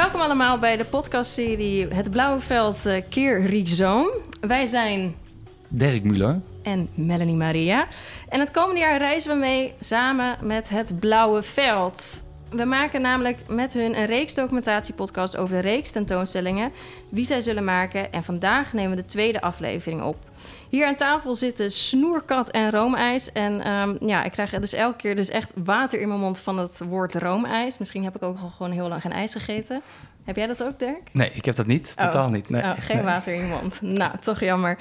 Welkom allemaal bij de podcastserie Het Blauwe Veld uh, keer Rhizome. Wij zijn Dirk Muller en Melanie Maria. En het komende jaar reizen we mee samen met Het Blauwe Veld. We maken namelijk met hun een reeks documentatiepodcast over de reeks tentoonstellingen, wie zij zullen maken. En vandaag nemen we de tweede aflevering op. Hier aan tafel zitten snoerkat en roomijs. En um, ja, ik krijg dus elke keer dus echt water in mijn mond van het woord roomijs. Misschien heb ik ook al gewoon heel lang geen ijs gegeten. Heb jij dat ook, Dirk? Nee, ik heb dat niet. Totaal oh. niet. Nee. Oh, geen water in je mond. Nou, toch jammer.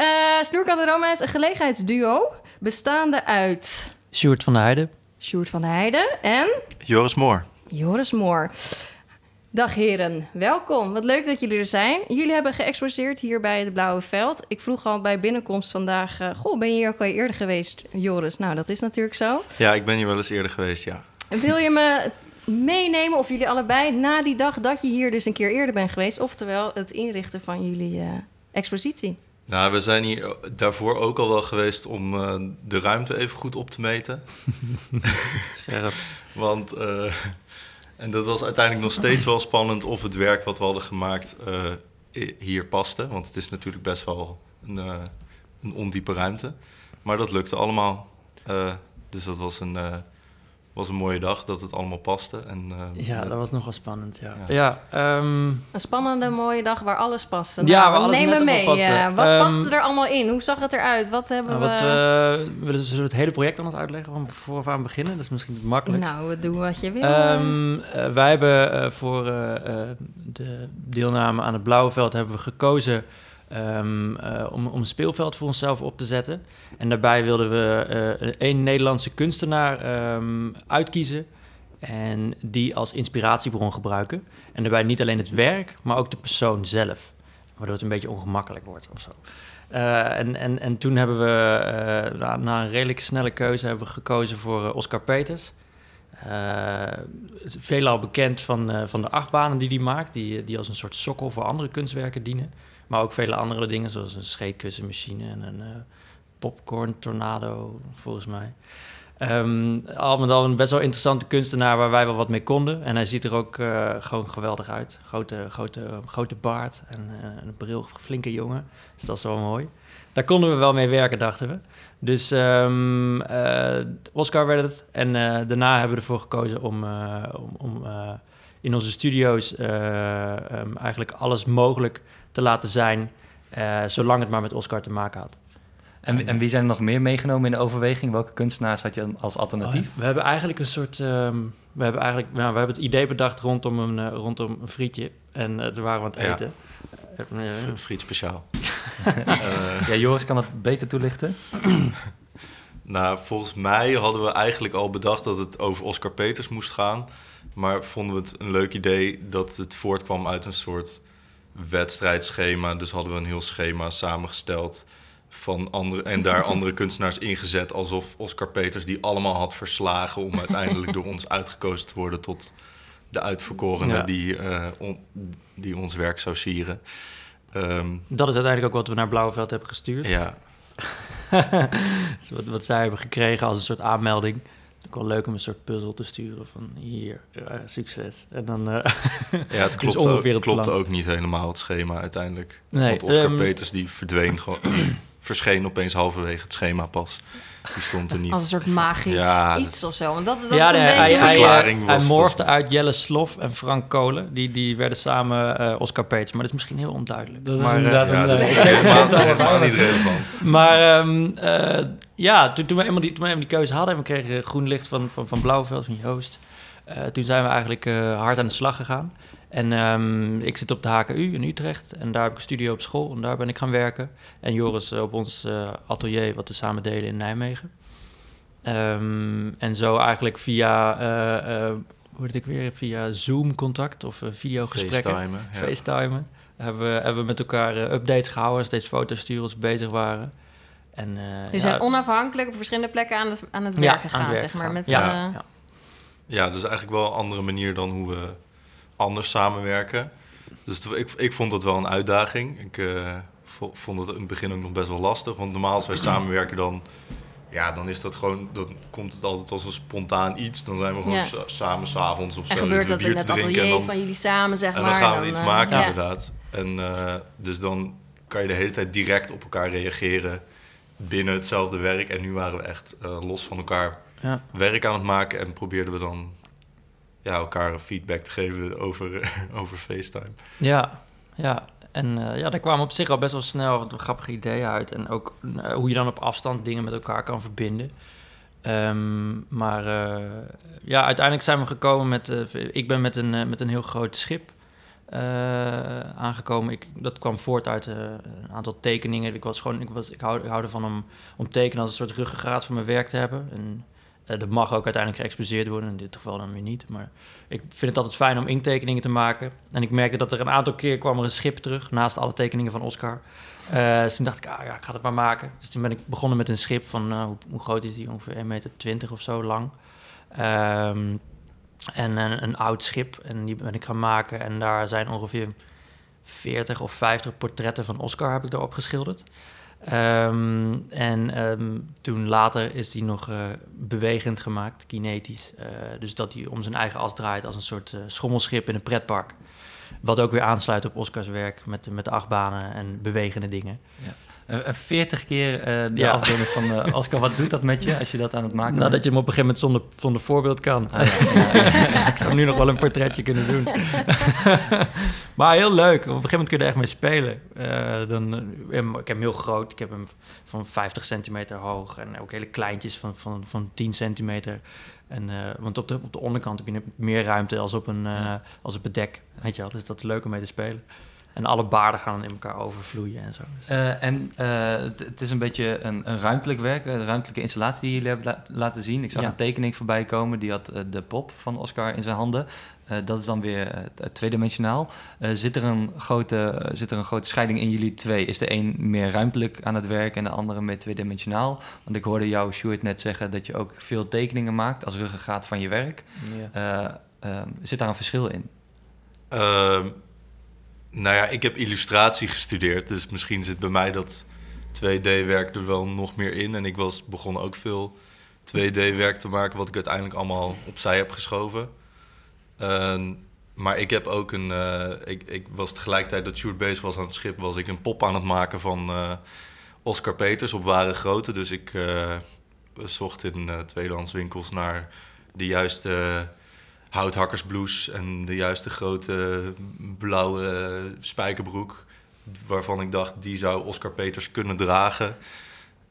Uh, snoerkat en roomijs, een gelegenheidsduo bestaande uit... Sjoerd van der Heijden. Sjoerd van der Heijden en... Joris Moor. Joris Moor. Dag heren, welkom. Wat leuk dat jullie er zijn. Jullie hebben geëxposeerd hier bij het Blauwe Veld. Ik vroeg al bij binnenkomst vandaag... Uh, goh, ben je hier ook al eerder geweest, Joris? Nou, dat is natuurlijk zo. Ja, ik ben hier wel eens eerder geweest, ja. Wil je me meenemen, of jullie allebei, na die dag dat je hier dus een keer eerder bent geweest? Oftewel het inrichten van jullie uh, expositie. Nou, we zijn hier daarvoor ook al wel geweest om uh, de ruimte even goed op te meten. Scherp. Want... En dat was uiteindelijk nog steeds wel spannend of het werk wat we hadden gemaakt uh, hier paste. Want het is natuurlijk best wel een, uh, een ondiepe ruimte. Maar dat lukte allemaal. Uh, dus dat was een, was een mooie dag dat het allemaal paste. En, ja, dat was nogal spannend. Ja. ja. ja um... Een spannende mooie dag waar alles paste. Ja, nou, waar alles neem me mee. wat um, paste er allemaal in? Hoe zag het eruit? Wat hebben nou, we... Wat, we zullen het hele project aan het uitleggen van voor we aan beginnen. Dat is misschien het makkelijkst. Nou, doe wat je wil. Um, uh, wij hebben uh, voor uh, de deelname aan het Blauwe Veld hebben we gekozen um, om, om een speelveld voor onszelf op te zetten. En daarbij wilden we één Nederlandse kunstenaar um, uitkiezen en die als inspiratiebron gebruiken. En daarbij niet alleen het werk, maar ook de persoon zelf. Waardoor het een beetje ongemakkelijk wordt of zo. Uh, en, en, en toen hebben we, uh, na, na, een redelijk snelle keuze, hebben we gekozen voor uh, Oscar Peters. veelal bekend van, van de achtbanen die hij maakt, die, die als een soort sokkel voor andere kunstwerken dienen. Maar ook vele andere dingen, zoals een scheetkussenmachine en een popcorn tornado, volgens mij. Um, al met al een best wel interessante kunstenaar waar wij wel wat mee konden. En hij ziet er ook uh, gewoon geweldig uit. Grote, grote, grote baard en uh, een bril, flinke jongen. Dus dat is wel mooi. Daar konden we wel mee werken, dachten we. Dus uh, Oscar werd het. En daarna hebben we ervoor gekozen om, om, in onze studio's um, eigenlijk alles mogelijk te laten zijn. zolang het maar met Oscar te maken had. En, en, wie zijn er nog meer meegenomen in de overweging? Welke kunstenaars had je als alternatief? Oh, we hebben eigenlijk een soort. Um, we hebben eigenlijk. Nou, we hebben het idee bedacht rondom een, uh, rondom een frietje. En uh, toen waren we aan het eten. Ja. Uh, een friet speciaal. ja, Joris kan het beter toelichten. nou, volgens mij hadden we eigenlijk al bedacht dat het over Oscar Peters moest gaan. Maar vonden we het een leuk idee dat het voortkwam uit een soort wedstrijdschema. Dus hadden we een heel schema samengesteld van andere, en daar andere kunstenaars ingezet. Alsof Oscar Peters die allemaal had verslagen om uiteindelijk door ons uitgekozen te worden tot de uitverkorene ja. die, uh, on, die ons werk zou sieren. Um, dat is uiteindelijk ook wat we naar Blauwveld hebben gestuurd. Ja. wat, wat zij hebben gekregen als een soort aanmelding. Ook wel leuk om een soort puzzel te sturen van hier, uh, succes. En dan, uh, ja, het klopt, ook, het klopt ook niet helemaal het schema uiteindelijk. Nee, Want Oscar um, Peters die verdween gewoon, die verscheen opeens halverwege het schema pas. Die stond er niet. Als een soort magisch ja, iets of zo. Want dat, dat ja, is een nee, hij, hij, verklaring hij, was, morfde uit Jelle Slof en Frank Kolen. Die, die werden samen uh, Oscar Peters. Maar dat is misschien heel onduidelijk. Dat maar, is inderdaad ja, een, dat is helemaal, helemaal niet relevant. Maar um, uh, ja, toen, toen, we eenmaal die, toen we eenmaal die keuze hadden... en we kregen groen licht van, van, van Blauwveld, van Joost... Uh, toen zijn we eigenlijk uh, hard aan de slag gegaan. En um, ik zit op de HKU in Utrecht en daar heb ik een studio op school en daar ben ik gaan werken. En Joris op ons uh, atelier, wat we samen delen in Nijmegen. Um, en zo eigenlijk via, hoe heet ik weer, via Zoom contact of videogesprekken. FaceTimen. Ja. FaceTimen. Hebben we, hebben we met elkaar updates gehouden, steeds foto's sturen als we bezig waren. En, dus ja, zijn onafhankelijk op verschillende plekken aan het, aan het werk ja, gegaan, werk zeg maar. Gaan. Met, ja, ja. ja, dus eigenlijk wel een andere manier dan hoe we anders samenwerken. Dus ik, ik vond dat wel een uitdaging. Ik uh, vond het in het begin ook nog best wel lastig. Want normaal als wij samenwerken dan ja, dan is dat gewoon, dan komt het altijd als een spontaan iets. Dan zijn we gewoon Ja. sa- samen s'avonds of En zo gebeurt een dat in het te drinken. atelier En dan, van jullie samen, zeg en maar. dan gaan we iets eh, maken, ja. inderdaad. En eh, dus dan kan je de hele tijd direct op elkaar reageren binnen hetzelfde werk. En nu waren we echt eh, los van elkaar Ja. werk aan het maken en probeerden we dan ja, elkaar feedback te geven over, over FaceTime. Ja, ja. En eh, ja, daar kwamen op zich al best wel snel wat grappige ideeën uit. En ook eh, hoe je dan op afstand dingen met elkaar kan verbinden. Ehm, maar ja, uiteindelijk zijn we gekomen met... ik ben met een, met een heel groot schip eh, aangekomen. Ik, dat kwam voort uit eh, een aantal tekeningen. Ik, was gewoon, ik, was, ik, hou, hou ervan om, om tekenen als een soort ruggengraat van mijn werk te hebben. En eh, dat mag ook uiteindelijk geëxposeerd worden. In dit geval dan weer niet. Maar ik vind het altijd fijn om inktekeningen te maken. En ik merkte dat er een aantal keer kwam er een schip terug, naast alle tekeningen van Oscar. Dus toen dacht ik, ah ja, ik ga het maar maken. Dus toen ben ik begonnen met een schip van, hoe, hoe groot is die? Ongeveer 1,20 meter of zo lang. Ehm, en een, een oud schip. En die ben ik gaan maken. En daar zijn ongeveer 40 of 50 portretten van Oscar heb ik daarop geschilderd. Ehm, en ehm, toen later is die nog eh, bewegend gemaakt, kinetisch. Eh, dus dat hij om zijn eigen as draait als een soort eh, schommelschip in een pretpark. Wat ook weer aansluit op Oscars werk met, met de achtbanen en bewegende dingen. Eh, eh, 40 keer eh, de Ja. afbeelding van eh, Oscar. Wat doet dat met je als je dat aan het maken Nou, dat bent? je hem op een gegeven moment zonder, zonder voorbeeld kan. Ah, ja, ik zou nu nog wel een portretje kunnen doen. maar heel leuk. Op een gegeven moment kun je er echt mee spelen. Eh, dan, eh, ik heb hem heel groot. Ik heb hem van 50 centimeter hoog. En ook hele kleintjes van, van, van 10 centimeter. En, eh, want op de, op de onderkant heb je meer ruimte als op, een, eh, als op het dek. Weet je wel? Dus dat is leuk om mee te spelen. En alle baarden gaan dan in elkaar overvloeien en zo. Eh, en eh, het, is een beetje een, een ruimtelijk werk, een ruimtelijke installatie die jullie hebben la- laten zien. Ik zag Ja. een tekening voorbij komen, die had eh, de pop van Oscar in zijn handen. Eh, dat is dan weer eh, tweedimensionaal. Eh, zit, er een grote, eh, zit er een grote scheiding in jullie twee? Is de een meer ruimtelijk aan het werk en de andere meer tweedimensionaal? Want ik hoorde jou, Stuart, net zeggen dat je ook veel tekeningen maakt als ruggengraat van je werk. Eh, eh, zit daar een verschil in? Nou ja, ik heb illustratie gestudeerd, dus misschien zit bij mij dat 2D-werk er wel nog meer in. En ik was begonnen ook veel 2D-werk te maken, wat ik uiteindelijk allemaal opzij heb geschoven. Ehm, maar ik heb ook een. eh, ik, ik was tegelijkertijd dat Sjoerd bezig was aan het schip, was ik een pop aan het maken van eh, Oscar Peters op ware grootte. Dus ik eh, zocht in eh tweedehandswinkels naar de juiste houthakkersblouse en de juiste grote blauwe spijkerbroek. Waarvan ik dacht, die zou Oscar Peters kunnen dragen.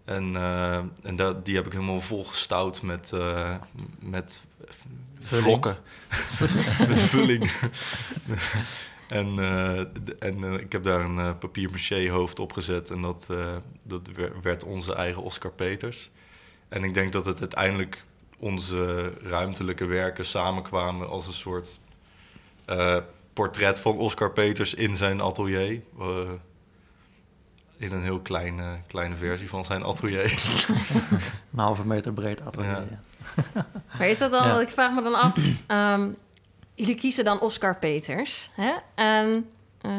En, eh, en dat, die heb ik helemaal volgestouwd met, eh, met vlokken. met vulling. en eh, en ik heb daar een papier maché hoofd op gezet. En dat, dat wer- werd onze eigen Oscar Peters. En ik denk dat het uiteindelijk onze ruimtelijke werken samenkwamen als een soort eh, portret van Oscar Peters in zijn atelier. Eh, in een heel kleine, kleine versie van zijn atelier. Een halve meter breed atelier. Ja. ja. Maar is dat dan, Ja. ik vraag me dan af, ehm, jullie kiezen dan Oscar Peters, hè? En eh,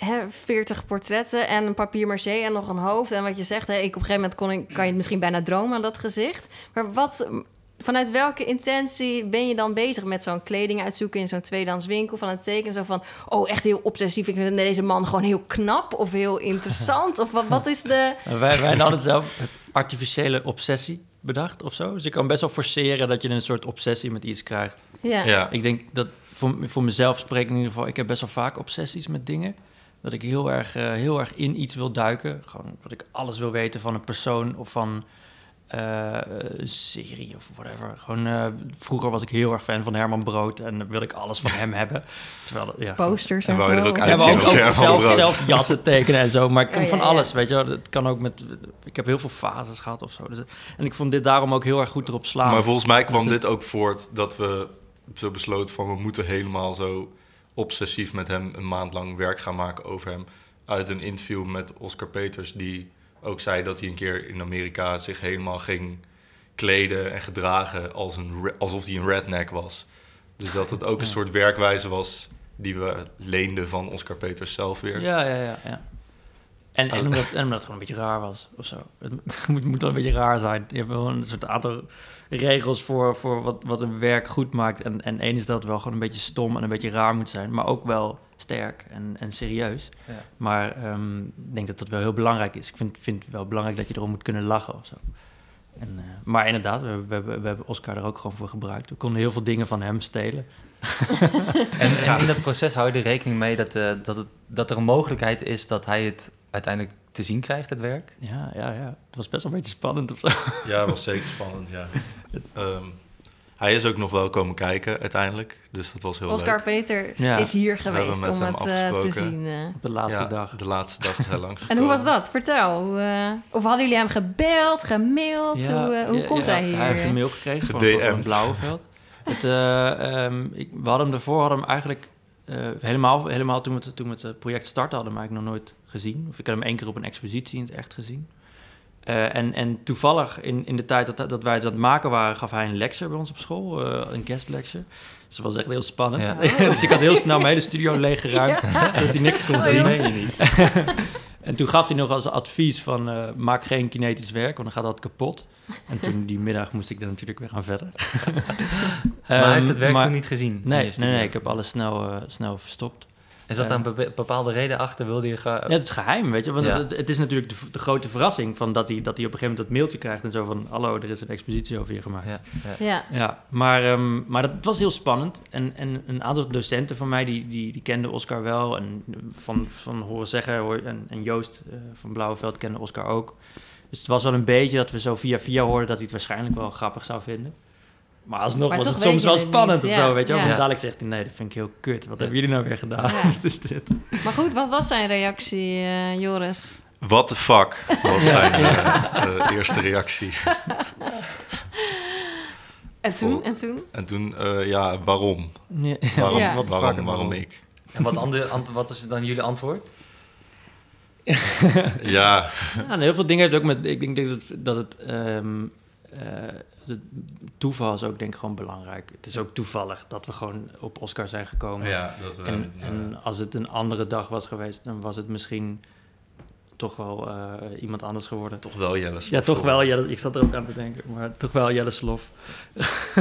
hè, 40 portretten en een papier maché en nog een hoofd. En wat je zegt, hè, ik op een gegeven moment kon ik, kan je het misschien bijna dromen aan dat gezicht. Maar wat, vanuit welke intentie ben je dan bezig met zo'n kleding uitzoeken in zo'n tweedehands winkel van het tekenen? Zo van, oh, echt heel obsessief. Ik vind deze man gewoon heel knap of heel interessant. of wat, wat is de... Wij, wij hadden zelf het artificiële obsessie bedacht of zo. Dus je kan best wel forceren dat je een soort obsessie met iets krijgt. Ja. ja. Ik denk dat voor, voor mezelf spreek ik in ieder geval... Ik heb best wel vaak obsessies met dingen. Dat ik heel erg, eh, heel erg in iets wil duiken. Gewoon dat ik alles wil weten van een persoon of van eh, een serie of whatever. Gewoon, eh, vroeger was ik heel erg fan van Herman Brood en dan wilde ik alles van hem hebben. Terwijl, ja, Posters En en, wou je zo. er ook ja, ook, ook zelf, zelf jassen tekenen en zo. Maar ik kan Oh, ja, van ja. alles, weet je wel. Het kan ook met... Ik heb heel veel fases gehad of zo. Dus, en ik vond dit daarom ook heel erg goed erop slaan. Maar volgens mij kwam dit ook voort dat we zo besloten van... we moeten helemaal zo obsessief met hem een maand lang werk gaan maken over hem. Uit een interview met Oscar Peters, die ook zei dat hij een keer in Amerika zich helemaal ging kleden en gedragen als een, alsof hij een redneck was. Dus dat het ook een soort werkwijze was die we leenden van Oscar Peters zelf weer. Ja, ja, ja. ja. En, en, omdat, en omdat het gewoon een beetje raar was of zo. Het moet, moet wel een beetje raar zijn. Je hebt wel een soort aantal regels voor, voor wat, wat een werk goed maakt. En, en één is dat het wel gewoon een beetje stom en een beetje raar moet zijn. Maar ook wel sterk en, en serieus. Ja. Maar ehm, ik denk dat dat wel heel belangrijk is. Ik vind, vind het wel belangrijk dat je erom moet kunnen lachen of zo. En, eh, maar inderdaad, we, hebben- we, we hebben Oscar er ook gewoon voor gebruikt. We konden heel veel dingen van hem stelen. En, en in dat proces hou je er rekening mee dat, eh, dat, het, dat er een mogelijkheid is dat hij het uiteindelijk te zien krijgt, het werk? Ja, ja, ja. Het was best wel een beetje spannend of zo. Ja, dat was zeker spannend, ja. Ehm, hij is ook nog wel komen kijken uiteindelijk, dus dat was heel Oscar leuk. Peters Ja. is hier geweest met om hem het eh, te zien. eh. Op de laatste ja, dag. De laatste dag is hij langs En hoe was dat? Vertel. Hoe, eh, of hadden jullie hem gebeld, gemaild? hoe hoe ja, komt ja, hij hier? Hij heeft een mail gekregen van, van, Blauweveld. Het, eh, ehm, ik, we hadden hem daarvoor hadden hem eigenlijk eh, helemaal, helemaal toen we, het, toen we het project starten hadden we hem eigenlijk nog nooit gezien. Of ik had hem één keer op een expositie in het echt gezien. Eh, en, en toevallig in, in de tijd dat, dat wij het aan het maken waren, gaf hij een lecture bij ons op school, eh, een guest lecture. Dus dat was echt heel spannend. Ja. dus ik had heel snel mijn hele studio leeggeruimd, zodat hij niks kon Oh, zien. niet. En toen gaf hij nog als advies van eh, maak geen kinetisch werk, want dan gaat dat kapot. En toen die middag moest ik er natuurlijk weer gaan verder. Maar hij heeft het werk maar- toen niet gezien? Nee, nee, nee, ik heb alles snel, eh, snel verstopt. Is dat daar een bepa- bepaalde reden achter? Wilde je. Ja, het is geheim, weet je. Want Ja. het, het is natuurlijk de, de grote verrassing van dat hij, dat hij op een gegeven moment dat mailtje krijgt en zo van... Hallo, er is een expositie over je gemaakt. Ja, Ja, ja. Ja. maar, ehm, maar dat was heel spannend. En, en een aantal docenten van mij, die, die, die kenden Oscar wel. En van, van horen zeggen, hoor, en, en Joost eh, van Blauweveld kende Oscar ook. Dus het was wel een beetje dat we zo via via hoorden dat hij het waarschijnlijk wel grappig zou vinden. Maar alsnog Maar was het soms wel spannend niet, of ja, zo, weet je wel. ja. Want dadelijk zegt hij, nee, dat vind ik heel kut. Wat hebben jullie nou weer gedaan? Ja. Wat is dit? Maar goed, wat was zijn reactie, eh, Joris? What the fuck was zijn eh, eh, eerste reactie. En toen? Oh. En toen? En toen, eh, ja, waarom? Ja, Waarom, Ja. wat waarom, ik? En wat, andere, wat is dan jullie antwoord? Ja, Ja, heel veel dingen heeft ook met. Ik denk dat het. Dat het ehm, eh, het toeval is ook denk ik gewoon belangrijk. Het is ook toevallig dat we gewoon op Oscar zijn gekomen. ja dat we... En, en als het een andere dag was geweest, dan was het misschien toch wel eh, iemand anders geworden. toch wel Jelle Ja, toch wel. Jelle, ik zat er ook aan te denken, maar toch wel Jelle Slof.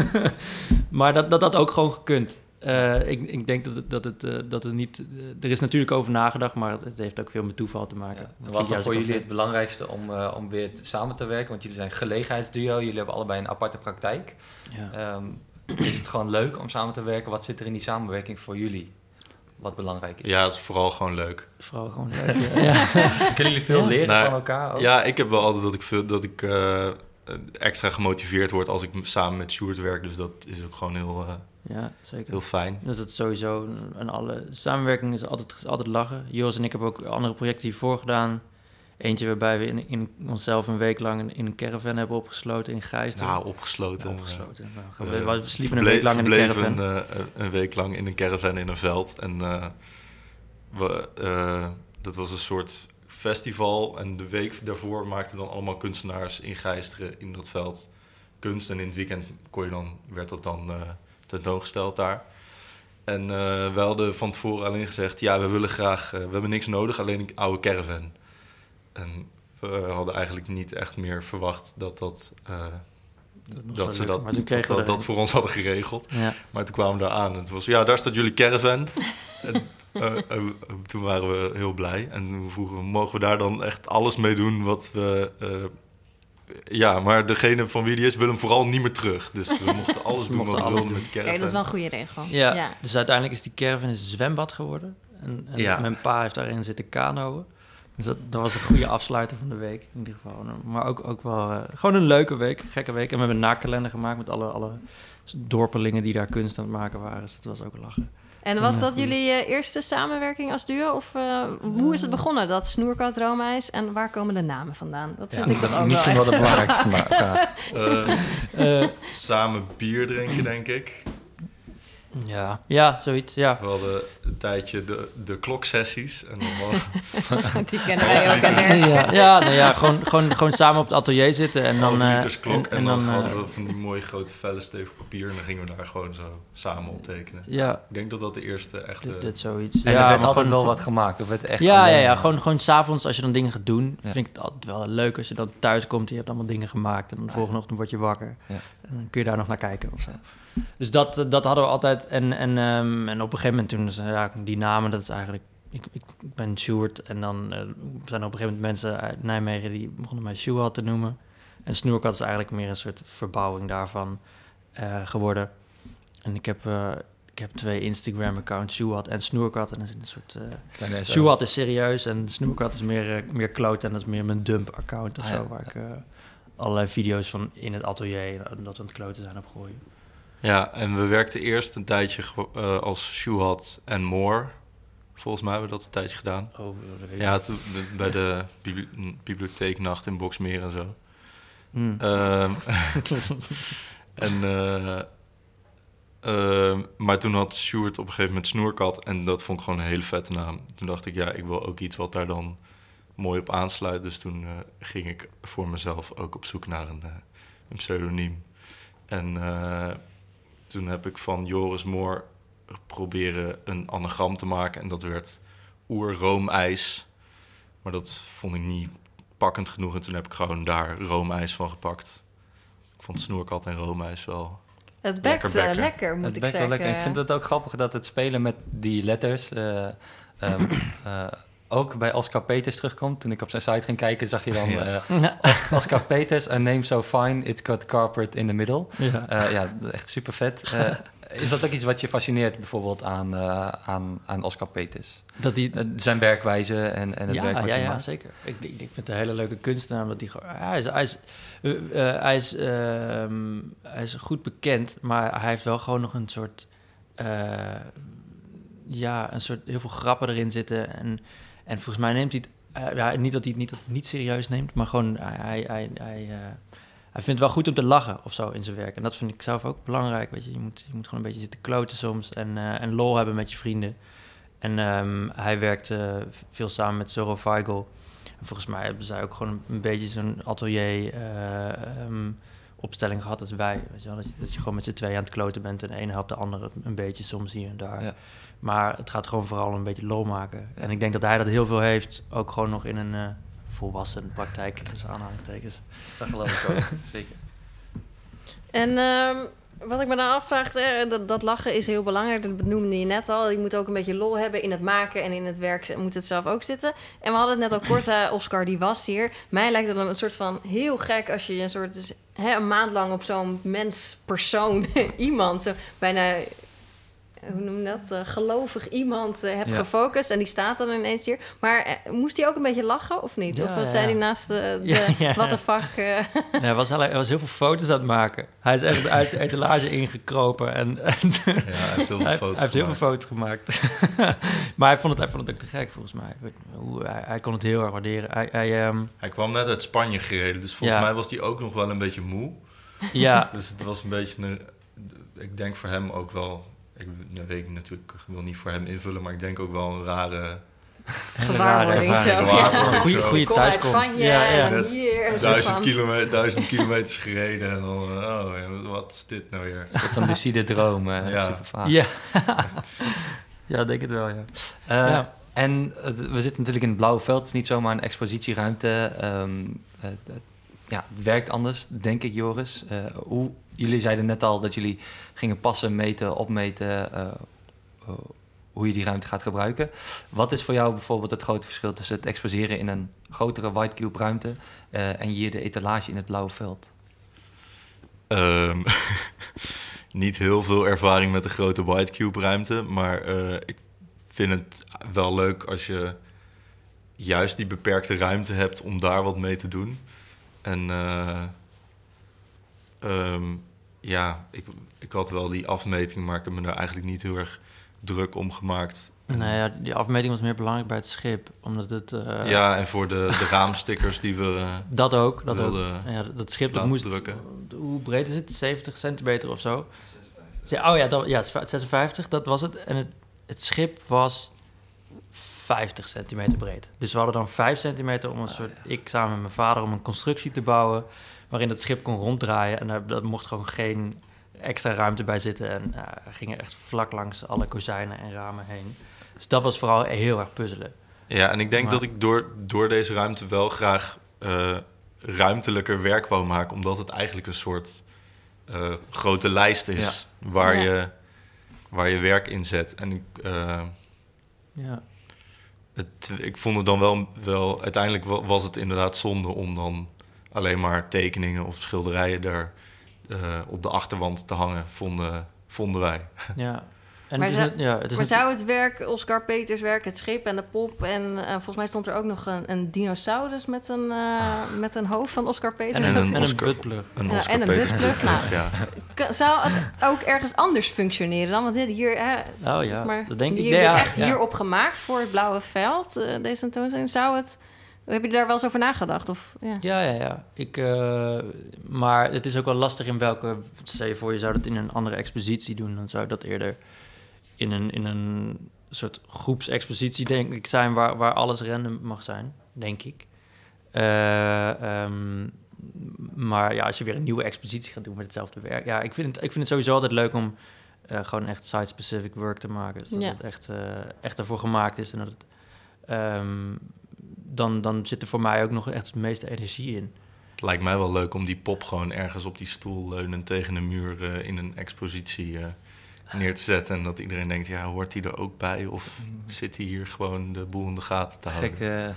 maar dat, dat had ook gewoon gekund. Eh, ik, ik denk dat het, dat het, eh, dat het niet... eh, er is natuurlijk over nagedacht, maar het heeft ook veel met toeval te maken. Ja. Dat Was dat voor jullie het belangrijkste om, eh, om weer samen te werken? Want jullie zijn gelegenheidsduo, jullie hebben allebei een aparte praktijk. Ja. Ehm, is het gewoon leuk om samen te werken? Wat zit er in die samenwerking voor jullie? Wat belangrijk is. Ja, het is vooral gewoon leuk. Vooral gewoon leuk. ja. ja. Kunnen jullie veel leren Nou, van elkaar? Ook? Ja, ik heb wel altijd dat ik, veel, dat ik eh, extra gemotiveerd word als ik samen met Sjoerd werk. Dus dat is ook gewoon heel, eh, ja, zeker. heel fijn. Dat het sowieso en alle samenwerking is altijd, is altijd lachen. Joris en ik hebben ook andere projecten hiervoor gedaan. Eentje waarbij we in, in onszelf een week lang in, in een caravan hebben opgesloten in Gijsden. Nou, opgesloten. Ja, opgesloten. Nou, eh, we, we sliepen een week lang in een caravan. Een, eh, een week lang in een caravan in een veld. En eh, we, eh, dat was een soort festival. En de week daarvoor maakten dan allemaal kunstenaars in Gijsteren in dat veld kunst. En in het weekend kon je dan, werd dat dan eh, tentoongesteld daar. En eh we hadden van tevoren alleen gezegd... ja, we willen graag... eh, we hebben niks nodig, alleen een oude caravan. En we hadden eigenlijk niet echt meer verwacht dat dat... dat wel ze dat, dat, dat, dat voor ons hadden geregeld. Ja. Maar toen kwamen we daar aan en het was, ja, daar staat jullie caravan. en, eh, toen waren we heel blij. En toen vroegen we, mogen we daar dan echt alles mee doen wat we... eh, ja, maar degene van wie die is, wil hem vooral niet meer terug. Dus we mochten alles doen mochten wat we wilden met Kijk, caravan. dat is wel een goede regel. Ja, ja. dus uiteindelijk is die caravan een zwembad geworden. En, en Ja. mijn pa heeft daarin zitten kanoën. Dus dat, dat was een goede afsluiter van de week, in ieder geval. Maar ook, ook wel eh, gewoon een leuke week, gekke week. En we hebben een nakalender gemaakt met alle, alle dorpelingen die daar kunst aan het maken waren. Dus dat was ook lachen. En was dat jullie eh, eerste samenwerking als duo? Of eh, hoe is het begonnen, dat snoerkat roomijs? En waar komen de namen vandaan? Dat vind Ja, ik toch ook misschien wel wel de belangrijkste vraag. Eh, Eh, samen bier drinken, denk ik. Ja, ja zoiets, ja. We hadden een tijdje de, de kloksessies. En dan was Die kennen wij ook. Ja, ja, nou ja gewoon, gewoon, gewoon samen op het atelier zitten en dan... eh, liters klok. En, en dan, dan, eh, hadden we van die mooie grote vellen stevig papier. En dan gingen we daar gewoon zo samen op tekenen. Ja, Ik denk dat dat de eerste echte... dit, dit zoiets. En ja, er werd altijd gewoon- wel wat gemaakt. Of werd echt Ja, ja, alleen, ja. eh, Gewoon, gewoon s'avonds als je dan dingen gaat doen, Ja. vind ik het altijd wel leuk als je dan thuis komt en je hebt allemaal dingen gemaakt. En dan de Ja. volgende ochtend word je wakker. Ja. En dan kun je daar nog naar kijken of zo. Dus dat, eh, dat hadden we altijd. En, en, ehm, en op een gegeven moment toen, ze- ja, die namen, dat is eigenlijk... Ik, ik ben Sjoerd en dan eh, zijn er op een gegeven moment mensen uit Nijmegen die begonnen mij Sjoerd te noemen. En Snoerkat is eigenlijk meer een soort verbouwing daarvan eh, geworden. En ik heb, ik heb twee Instagram-accounts, Sjoerd en Snoerkat. En dat is een soort... Sjoerd is serieus en Snoerkat is meer, meer kloot en dat is meer mijn dump-account of Ah, zo, ja. waar ik allerlei video's van in het atelier, eh, dat we aan het kloten zijn, opgooien. Ja, en we werkten eerst een tijdje eh, als Shuhat en More. Volgens mij hebben we dat een tijdje gedaan. Oh. Ja, toen, bij de bibli- bibliotheeknacht in Boksmeer en zo. Hmm. Ehm, en, eh, ehm, maar toen had Sjoerd op een gegeven moment Snoerkat. En dat vond ik gewoon een hele vette naam. Toen dacht ik, ja, ik wil ook iets wat daar dan mooi op aansluit. Dus toen eh, ging ik voor mezelf ook op zoek naar een, een pseudoniem. En eh, toen heb ik van Joris Moor proberen een anagram te maken. En dat werd oer-roomijs. Maar dat vond ik niet pakkend genoeg. En toen heb ik gewoon daar roomijs van gepakt. Ik vond snoerkat en roomijs wel. Het Lekker bekt lekker, bekken. lekker moet Het ik werkt wel zeggen. lekker. Ik vind het ook grappig dat het spelen met die letters eh, ehm, eh, ook bij Oscar Peters terugkomt. Toen ik op zijn site ging kijken, zag je dan Ja. eh, Os- Oscar Peters, a name so fine, it's got carpet in the middle. ja. Eh, ja, echt super vet. is dat ook iets wat je fascineert bijvoorbeeld aan, eh, aan, aan Oscar Peters? Dat die, Eh, zijn werkwijze en, en het ja, werk wat ja, hij ja, maakt? zeker. Ik, ik, ik vind het een hele leuke kunstenaar, omdat hij gewoon... Hij is, hij, is, eh, eh, hij, is, ehm, hij is goed bekend, maar hij heeft wel gewoon nog een soort... eh, ja, een soort heel veel grappen erin zitten. En, en volgens mij neemt hij het... eh, ja, niet dat hij het niet, niet serieus neemt, maar gewoon... Hij, hij, hij, eh, hij vindt het wel goed om te lachen of zo in zijn werk. En dat vind ik zelf ook belangrijk. Weet je, je moet, je moet gewoon een beetje zitten kloten soms en, eh, en lol hebben met je vrienden. En ehm, hij werkt veel samen met Zorro Weigel. En volgens mij hebben zij ook gewoon een, beetje zo'n atelier eh, ehm, opstelling gehad als wij. Dat, dat je gewoon met z'n twee aan het kloten bent en de ene helpt de andere een beetje soms hier en daar. Ja. Maar het gaat gewoon vooral een beetje lol maken. En ik denk dat hij dat heel veel heeft, ook gewoon nog in een eh, volwassen praktijk, dus aanhalingstekens. Dat geloof ik ook, zeker. En ehm, wat ik me dan afvraag, eh, dat, dat lachen is heel belangrijk. Dat benoemde je net al. Je moet ook een beetje lol hebben in het maken en in het werk moet het zelf ook zitten. En we hadden het net al kort, Oscar die was hier. Mij lijkt het dan een soort van heel gek als je een soort dus, hè, een maand lang op zo'n mens, persoon, iemand, zo bijna. Hoe noem je dat? eh, gelovig iemand eh, hebt Ja. gefocust en die staat dan ineens hier. Maar eh, moest hij ook een beetje lachen of niet? Ja, of was ja. hij naast de, de Ja, ja. what the fuck? eh, Ja, hij, was, hij was heel veel foto's aan het maken. Hij is echt uit de etalage ingekropen en, en Ja, hij heeft heel veel hij, foto's hij heeft heel veel gemaakt. foto's gemaakt. maar hij vond, het, hij vond het ook te gek, volgens mij. Ik weet niet Hoe, hij, hij kon het heel erg waarderen. Hij, hij, ehm, Hij kwam net uit Spanje gereden, dus volgens Ja. mij was hij ook nog wel een beetje moe. ja, Dus het was een beetje een... Ik denk voor hem ook wel... Ik dat weet ik natuurlijk, ik wil niet voor hem invullen, maar ik denk ook wel een rare... Gewaarwording Kom uit thuiskomst. Spanje Ja, ja. Duizend, van- kilome- duizend kilometers gereden en dan... eh, Oh, wat is dit nou weer? Een soort van lucide droom, eh, Ja. super vaak. Ja. ja, denk het wel, ja. Eh, Ja. En we zitten natuurlijk in het blauwe veld. Het is niet zomaar een expositieruimte. Ehm, het, het- ja, het werkt anders, denk ik, Joris. Eh, jullie zeiden net al dat jullie gingen passen, meten, opmeten... eh, eh, hoe je die ruimte gaat gebruiken. Wat is voor jou bijvoorbeeld het grote verschil tussen het exposeren in een grotere white cube ruimte en hier de etalage in het blauwe veld? Ehm, niet heel veel ervaring met de grote White Cube ruimte, maar ik vind het wel leuk als je juist die beperkte ruimte hebt om daar wat mee te doen. En eh, ehm, ja, ik, ik had wel die afmeting, maar ik heb me er eigenlijk niet heel erg druk om gemaakt. Nou ja, die afmeting was meer belangrijk bij het schip. Omdat het... eh, ja, en voor de, de raamstickers die we Dat ook. Dat, ook. Ja, dat schip dat moest... drukken. Hoe breed is het? 70 centimeter of zo? Ja, Oh ja, dat, ja, het is 56, dat was het. En het, het schip was 50 centimeter breed. Dus we hadden dan 5 centimeter om een soort... Ik samen met mijn vader om een constructie te bouwen... waarin het schip kon ronddraaien. En daar, daar mocht gewoon geen extra ruimte bij zitten. En uh, gingen echt vlak langs alle kozijnen en ramen heen. Dus dat was vooral heel erg puzzelen. Ja, en ik denk Maar- dat ik door, door deze ruimte wel graag eh, ruimtelijker werk wou maken, omdat het eigenlijk een soort eh, grote lijst is waar, Ja. je, waar je werk in zet. En ik, eh, Ja. Het, ik vond het dan wel, wel, uiteindelijk wa- was het inderdaad zonde om dan alleen maar tekeningen of schilderijen daar eh, op de achterwand te hangen, vonden, vonden wij. ja. En Maar het is, zou- net- ja, het is Maar zou het werk, Oscar Peters werk, het schip en de pop... en eh, volgens mij stond er ook nog een, een dinosaurus met een, eh, met een hoofd van Oscar Peters. En een en een buttplug. Een Ja, Oscar en een busplug, nou. ja. Zou het ook ergens anders functioneren dan? Want dit hier, hè, Oh ja, maar dat denk ik. bent ja, echt ja. hierop gemaakt voor het blauwe veld, eh, deze tentoonstelling. Zou het... Heb je daar wel eens over nagedacht? Of, ja. Ja, ja, ja. Ik, eh, maar het is ook wel lastig in welke... Stel je voor, je zou dat in een andere expositie doen. Dan zou dat eerder in een, in een soort groepsexpositie, denk ik, zijn... waar, waar alles random mag zijn, denk ik. Eh, ehm, maar ja, als je weer een nieuwe expositie gaat doen met hetzelfde werk... Ja, ik vind het, ik vind het sowieso altijd leuk om eh, gewoon echt site-specific work te maken. Dus dat Ja. het echt, eh, echt ervoor gemaakt is en dat het... ehm, dan, dan zit er voor mij ook nog echt het meeste energie in. Het lijkt mij wel leuk om die pop gewoon ergens op die stoel leunend tegen een muur eh, in een expositie eh, neer te zetten. En dat iedereen denkt, ja, hoort hij er ook bij? Of zit hij hier gewoon de boel in de gaten te houden? Gek,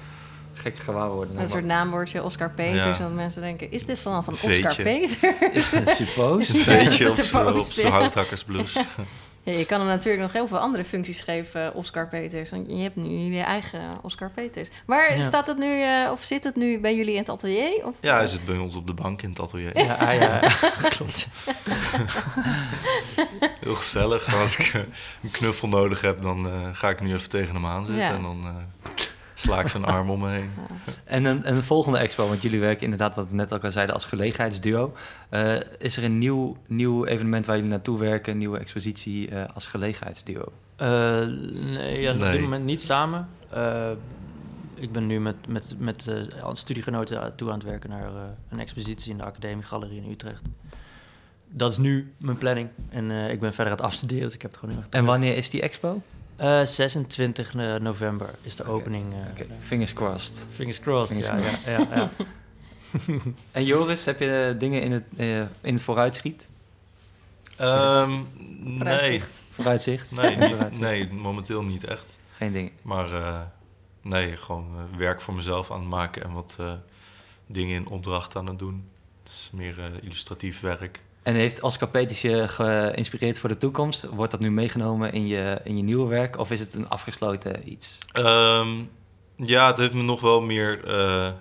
gek gewaarwording. Een soort naamwoordje, Oscar Peters. Ja. En mensen denken, is dit van, van Oscar Veetje. Peters? Is het een supposed? Een Ja, dat beetje is op op zijn houthakkersblouse. Ja, je kan hem natuurlijk nog heel veel andere functies geven, Oscar Peters. Want je hebt nu je eigen Oscar Peters. Waar Ja. staat het nu, eh, of zit het nu bij jullie in het atelier? Of, Ja, hij zit bij ons op de bank in het atelier. Ja, ah, ja, klopt. Heel gezellig. Als ik eh, een knuffel nodig heb, dan eh, ga ik nu even tegen hem aanzitten. Ja. En dan eh, sla ik zijn arm om me heen. En een, een volgende expo, want jullie werken inderdaad, wat we net ook al zeiden, als gelegenheidsduo. Eh, is er een nieuw, nieuw evenement waar jullie naartoe werken, een nieuwe expositie eh, als gelegenheidsduo? Eh, nee, ja, op Nee. dit moment niet samen. Eh, ik ben nu met, met, met eh, studiegenoten toe aan het werken naar eh, een expositie in de Academiegalerie in Utrecht. Dat is nu mijn planning. En eh, ik ben verder aan het afstuderen, dus ik heb het gewoon heel erg En wanneer is die expo? Eh, 26 november is de opening. eh, Oké, fingers crossed. Fingers crossed, Fingers ja, crossed. ja, ja, ja. En Joris, heb je eh, dingen in het, eh, in het vooruitschiet? Ehm, nee, Vooruitzicht. Nee, niet, Vooruitzicht. nee, momenteel niet echt. Geen dingen. Maar eh, nee, gewoon eh, werk voor mezelf aan het maken en wat eh, dingen in opdracht aan het doen. Dus meer eh, illustratief werk. En heeft Oscar Peters je geïnspireerd voor de toekomst? Wordt dat nu meegenomen in je, in je nieuwe werk? Of is het een afgesloten iets? Ehm, ja, het heeft me nog wel meer eh,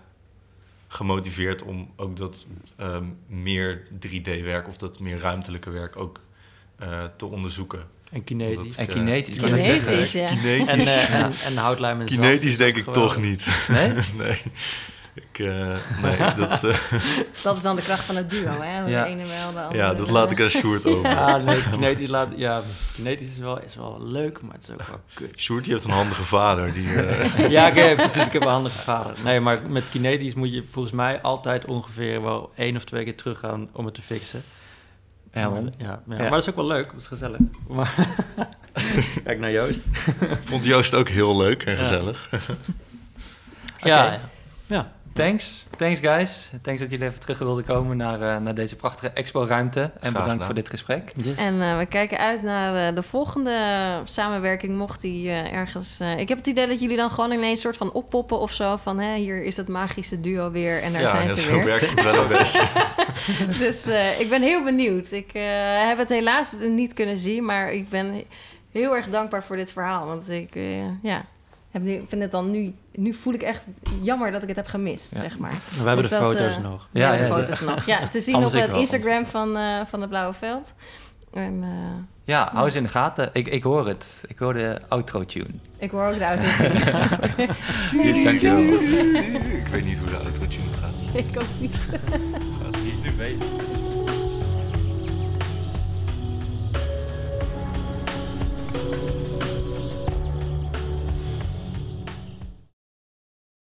gemotiveerd om ook dat ehm, meer 3D-werk of dat meer ruimtelijke werk ook eh, te onderzoeken. En kinetisch. En eh, kinetisch, net Kinetisch, zeggen, ja. Kinetisch, En, eh, en, en houtlijm en kinetisch is denk ik toch niet. Nee? nee. Ik, eh, nee, dat, eh, Dat is dan de kracht van het duo, hè? Ja. De ene wel, de andere ja, dat laat ik aan Sjoerd over. Ja, nee, kinetisch, laat, ja, kinetisch is wel, is wel leuk, maar het is ook wel kut. Sjoerd die heeft een handige vader. Die, eh, Ja, oké, precies. Ik heb een handige vader. Nee, maar met kinetisch moet je volgens mij altijd ongeveer wel één of twee keer teruggaan om het te fixen. Ja, maar, ja, ja, Ja. maar dat is ook wel leuk. Dat is gezellig. Maar, kijk naar Joost. vond Joost ook heel leuk en gezellig. Ja. ja. Thanks. Thanks, guys. Thanks dat jullie even terug wilden komen naar, eh, naar deze prachtige expo-ruimte. En bedankt gedaan. voor dit gesprek. Yes. En eh, we kijken uit naar eh, de volgende samenwerking, mocht die eh, ergens... eh, ik heb het idee dat jullie dan gewoon ineens soort van oppoppen of zo. Van, hè, hier is het magische duo weer en daar ja, zijn ja, ze zo weer. werkt het wel een beetje. Dus eh, ik ben heel benieuwd. Ik eh, heb het helaas niet kunnen zien, maar ik ben heel erg dankbaar voor dit verhaal. Want ik eh, ja, heb nu, vind het dan nu... Nu voel ik echt jammer dat ik het heb gemist, Ja. zeg maar. We hebben Dus de dat, foto's eh, nog. Ja, Ja, de foto's nog. Ja, te zien op het wel, Instagram van, eh, van het Blauwe Veld. En eh, Ja, hou ze in de gaten. Ik, ik hoor het. Ik hoor de outro-tune. ik hoor ook de auto. Dankjewel. Ik weet niet hoe de autotune gaat. ik ook niet. Die is nu bezig.